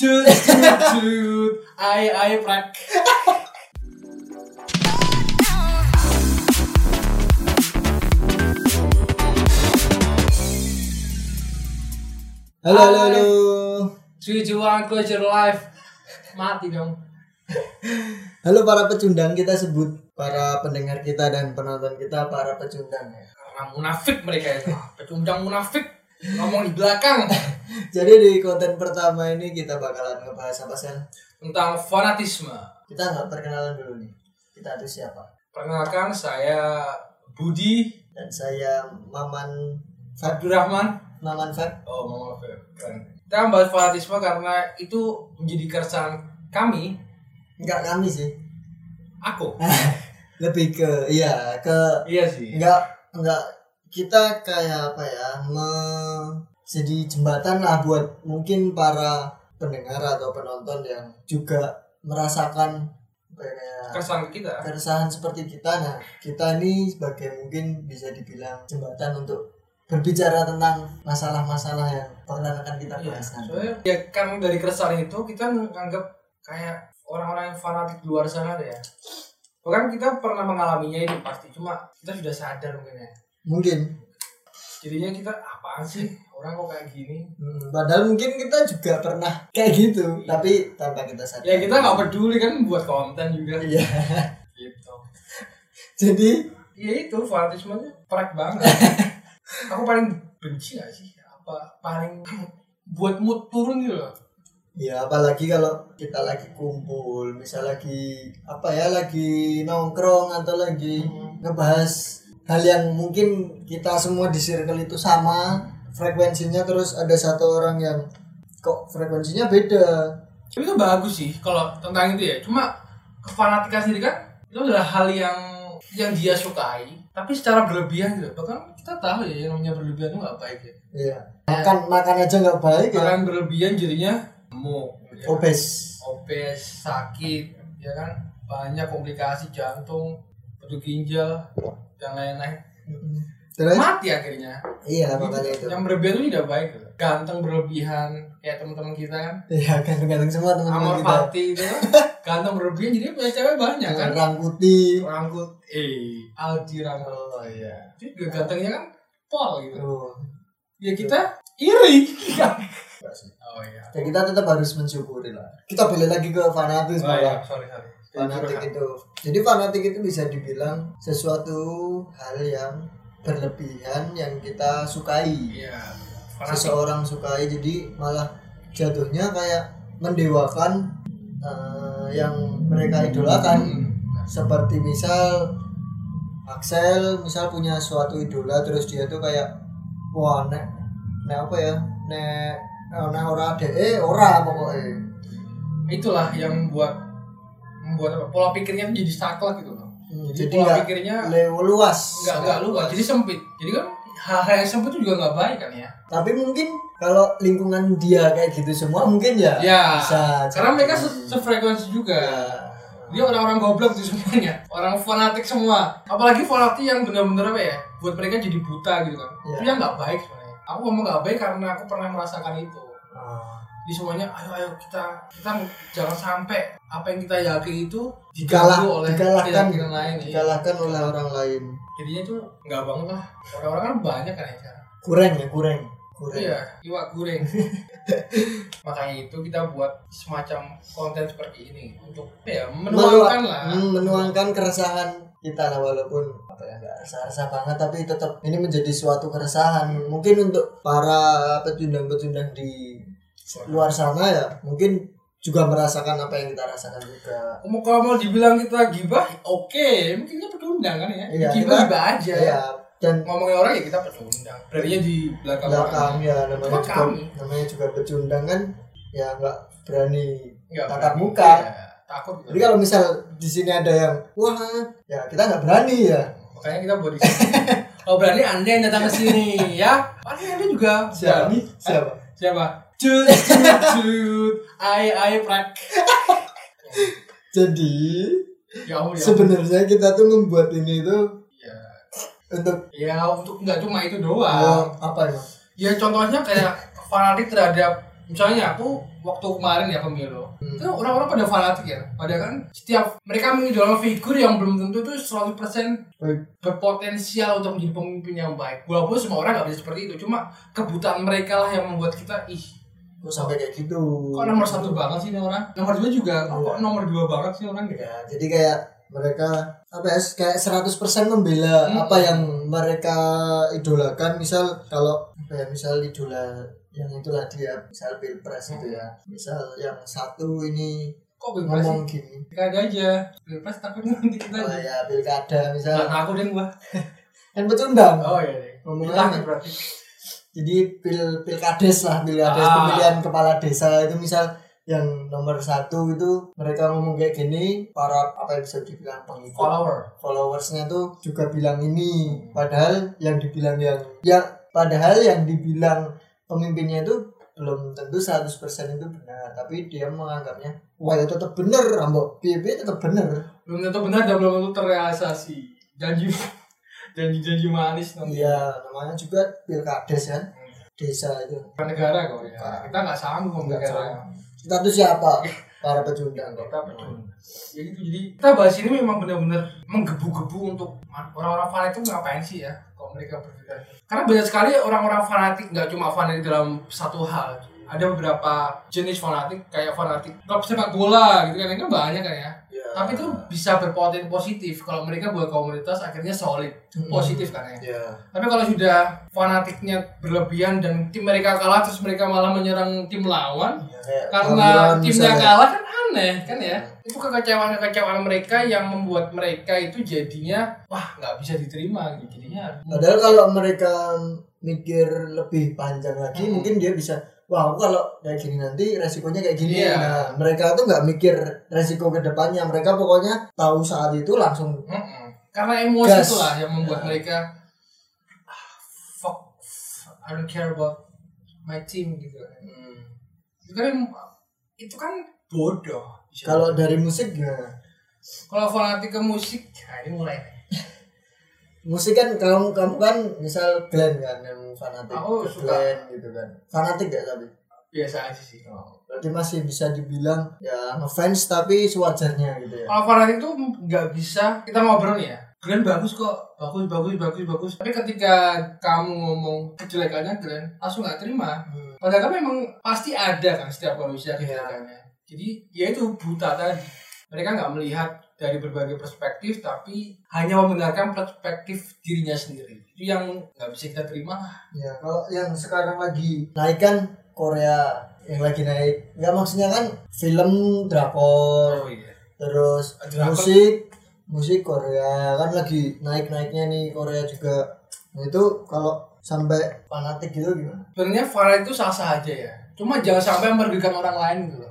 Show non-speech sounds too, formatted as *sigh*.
Cut, cut, cut. Ai, ai, prak. Halo, halo, halo. Close your life. Mati dong. Halo para pecundang, kita sebut para pendengar kita dan penonton kita para pecundang ya. Karena munafik mereka itu. Pecundang munafik. Ngomong di belakang. *laughs* Jadi di konten pertama ini kita bakalan ngebahas apa sih? Tentang fanatisme. Kita nggak perkenalan dulu nih. Kita itu siapa? Perkenalkan saya Budi Dan saya Maman. Abdurrahman. Maman Fat. Oh, Mama Fer. Keren. Kita membahas fanatisme karena itu menjadi keresahan kami. Enggak kami sih. Aku. *laughs* Lebih ke iya ke Iya sih. enggak enggak kita kayak apa ya me, jadi jembatan lah buat mungkin para pendengar atau penonton yang juga merasakan ya, kayak Keresahan kita. keresahan seperti kita nah kita ini sebagai mungkin bisa dibilang jembatan untuk berbicara tentang masalah-masalah yang pernah akan kita Iya, bahas soalnya ya kan dari keresahan itu kita nganggap kayak orang-orang yang fanatik di luar sana deh ya. Bahkan kita pernah mengalaminya itu pasti, cuma kita sudah sadar mungkin ya. Mungkin Jadinya kita apaan sih orang kok kayak gini? Hmm, padahal mungkin kita juga pernah kayak gitu tapi tanpa kita sadar Ya kita nggak peduli kan buat konten juga. iya Gitu. jadi Ya itu fanatismenya prek banget. *laughs* Aku paling benci gak sih? Apa paling buat mood turun gitu loh. Ya apalagi kalau kita lagi kumpul, misal lagi apa ya, lagi nongkrong atau lagi Hmm. ngebahas hal yang mungkin kita semua di circle itu sama frekuensinya terus ada satu orang yang kok frekuensinya beda. Tapi itu bagus sih kalau tentang itu ya. Cuma kefanatikan sendiri kan itu adalah hal yang yang dia sukai, tapi secara berlebihan gitu. Bahkan kita tahu ya yang namanya berlebihan itu nggak baik ya. Iya. Makan makan aja nggak baik ya. Makan berlebihan jadinya gemuk, ya. Obes. obes, sakit, ya kan banyak komplikasi jantung, batu ginjal, dan lain-lain. Terus? Mati akhirnya. Iya makanya itu. Yang berlebihan itu tidak baik. Gitu. Ganteng berlebihan kayak teman-teman kita kan. Iya ganteng-ganteng semua teman-teman Amor kita. Fati itu kan *laughs* ganteng berlebihan jadi punya cewek banyak kan. Putih. Rangkut eh Aldi Rangkut. Oh iya. Jadi juga gantengnya kan pol gitu. Oh. Ya kita iri. *laughs* oh iya. Ya kita tetap harus mensyukuri lah. Kita balik lagi ke fanatis Oh malah. iya, sorry sorry. Fanatik itu jadi fanatik itu bisa dibilang sesuatu hal yang berlebihan yang kita sukai Iya. Fanatik. seseorang sukai jadi malah jatuhnya kayak mendewakan eh, yang mereka idolakan Hmm. seperti misal Axel misal punya suatu idola terus dia tuh kayak wah nek nek apa ya nek nek ora ade ora pokoknya itulah yang membuat membuat apa pola pikirnya tuh jadi saklek gitu loh. Hmm, jadi, jadi pola pikirnya luas. nggak nggak luas jadi sempit. Jadi kan hal-hal yang sempit itu juga nggak baik kan ya? Tapi mungkin kalau lingkungan dia kayak gitu semua mungkin ya ya bisa karena mereka se- sefrekuensi juga. Ya. dia orang-orang goblok tuh semuanya orang fanatik semua. Apalagi fanatik yang benar-benar apa ya buat mereka jadi buta gitu kan. Ya. itu yang nggak baik sebenarnya. Aku ngomong nggak baik karena aku pernah merasakan itu. Ah. Di semuanya ayo ayo kita kita jangan sampai apa yang kita yakini itu diganggu oleh dikalahkan keyakinan lain. Iya. dikalahkan oleh orang lain. Jadinya tuh nggak banget lah. Orang-orang kan banyak kan ya kurang ya kurang kurang iya iwak goreng. *laughs* Makanya itu kita buat semacam konten seperti ini untuk ya menuangkan lah. menuangkan keresahan kita lah walaupun apa ya nggak resah-resah banget tapi tetap ini menjadi suatu keresahan. Mungkin untuk para pecundang-pecundang di luar sana ya mungkin juga merasakan apa yang kita rasakan juga Mau kalau mau dibilang kita gibah, oke, mungkin kita pecundang kan ya. Iya, gibah kita- gibah aja. ya dan Ngomongin orang ya kita pecundang. Berarti di belakang, belakang orang. ya namanya Cuma juga kami. namanya juga pecundang kan ya nggak berani Nggak tatap muka Iya, takut. gitu. jadi kalau misal di sini ada yang wah ya kita nggak berani ya Makanya kita buat di sini. *laughs* oh berani anda yang datang ke sini ya? Paling anda juga berani. siapa Siapa? Cut, cut, cut. Ai, ai, prak. jadi Ya ya. sebenarnya kita tuh membuat ini tuh Ya. untuk Ya untuk nggak cuma itu doang. apa ya Ya contohnya kayak fanatik terhadap misalnya aku waktu kemarin ya pemilu Hmm. itu orang-orang pada fanatik ya pada kan setiap mereka mengidolakan figur yang belum tentu itu 100% Baik. berpotensial untuk menjadi pemimpin yang baik walaupun semua orang nggak bisa seperti itu cuma kebutaan mereka lah yang membuat kita ih Kok sampai kayak gitu. Kok nomor satu banget sih ini orang? Nomor dua juga kok nomor dua banget sih orang gitu? Ya jadi kayak mereka apa ya kayak 100% membela Hmm. apa yang mereka idolakan. Misal kalau apa ya misal idola yang itulah dia misal pilpres itu ya. Misal yang satu ini kok pilpres sih? ngomong gini. Pilkada aja. Pilpres takut nanti kita. Oh ya pilkada misal. Nggak takut deh gua. *laughs* Kan pecundang oh iya Ngomongnya takut nih. berarti jadi pil pilkades lah pilkades Ah. pemilihan kepala desa itu misal yang nomor satu itu mereka ngomong kayak gini para apa yang bisa dibilang pengikut follower. followersnya tuh juga bilang ini. Padahal yang dibilang yang ya padahal yang dibilang pemimpinnya itu belum tentu 100% itu benar. Tapi dia menganggapnya wah ya tetap benar Rambo PB tetap benar belum tentu benar dan belum tentu terrealisasi. Janji janji-janji manis nanti. Ya namanya juga pilkades kan? Hmm. desa itu. Bukan negara kok ya. Kita nggak sanggup negara. kita tuh siapa? Para pecundang kok. Kita betul ya gitu jadi kita bahas ini memang benar-benar menggebu-gebu untuk orang-orang fanatik itu ngapain sih ya? Kalau mereka berpikir? Karena banyak sekali orang-orang fanatik nggak cuma fanatik dalam satu hal. Ada beberapa jenis fanatik kayak fanatik klub sepak bola gitu kan. Kan banyak kan ya. Tapi itu bisa berpotensi positif. Kalau mereka buat komunitas akhirnya solid. Hmm. positif kan ya? Ya tapi kalau sudah fanatiknya berlebihan dan tim mereka kalah terus mereka malah menyerang tim lawan Ya, kayak karena timnya misalnya. kalah kan aneh kan ya? Itu kekecewaan kekecewaan mereka yang membuat mereka itu jadinya wah nggak bisa diterima. Gitu jadinya Padahal kalau mereka mikir lebih panjang lagi, Hmm. mungkin dia bisa, wah aku kalau kayak gini nanti resikonya kayak gini. Iya. Nah, mereka tuh nggak mikir resiko ke depannya. Mereka pokoknya tahu saat itu langsung Mm-mm. karena emosi Gas. itulah yang membuat Ya. mereka ah, fuck I don't care about my team gitu itu kan itu kan bodoh kalau dari musik gimana? kalau fanatik ke musik nah ini mulai. Musik kan kamu kamu kan misal Glenn kan yang fanatik Aku suka. Glenn gitu kan. Fanatik gak tapi? biasa aja sih Berarti masih bisa dibilang ya ngefans tapi sewajarnya gitu ya. Kalau fanatik tuh nggak bisa kita ngobrol nih ya. Glenn bagus kok, bagus, bagus, bagus, bagus. Tapi ketika kamu ngomong kejelekannya Glenn, langsung nggak terima. Hmm. Padahal kan memang pasti ada kan setiap manusia Iya. kejelekannya. Jadi ya itu buta tadi. Mereka nggak melihat dari berbagai perspektif, tapi hanya membenarkan perspektif dirinya sendiri. Itu yang nggak bisa kita terima. Ya, kalau yang sekarang lagi naik kan Korea yang lagi naik. Enggak maksudnya kan film drakor, iya. terus Drakor. musik, musik Korea kan lagi naik-naiknya nih Korea juga. Nah, itu kalau sampai fanatik gitu gimana? Sebenarnya fanatik itu sah-sah aja ya. Cuma jangan sampai merugikan orang lain gitu.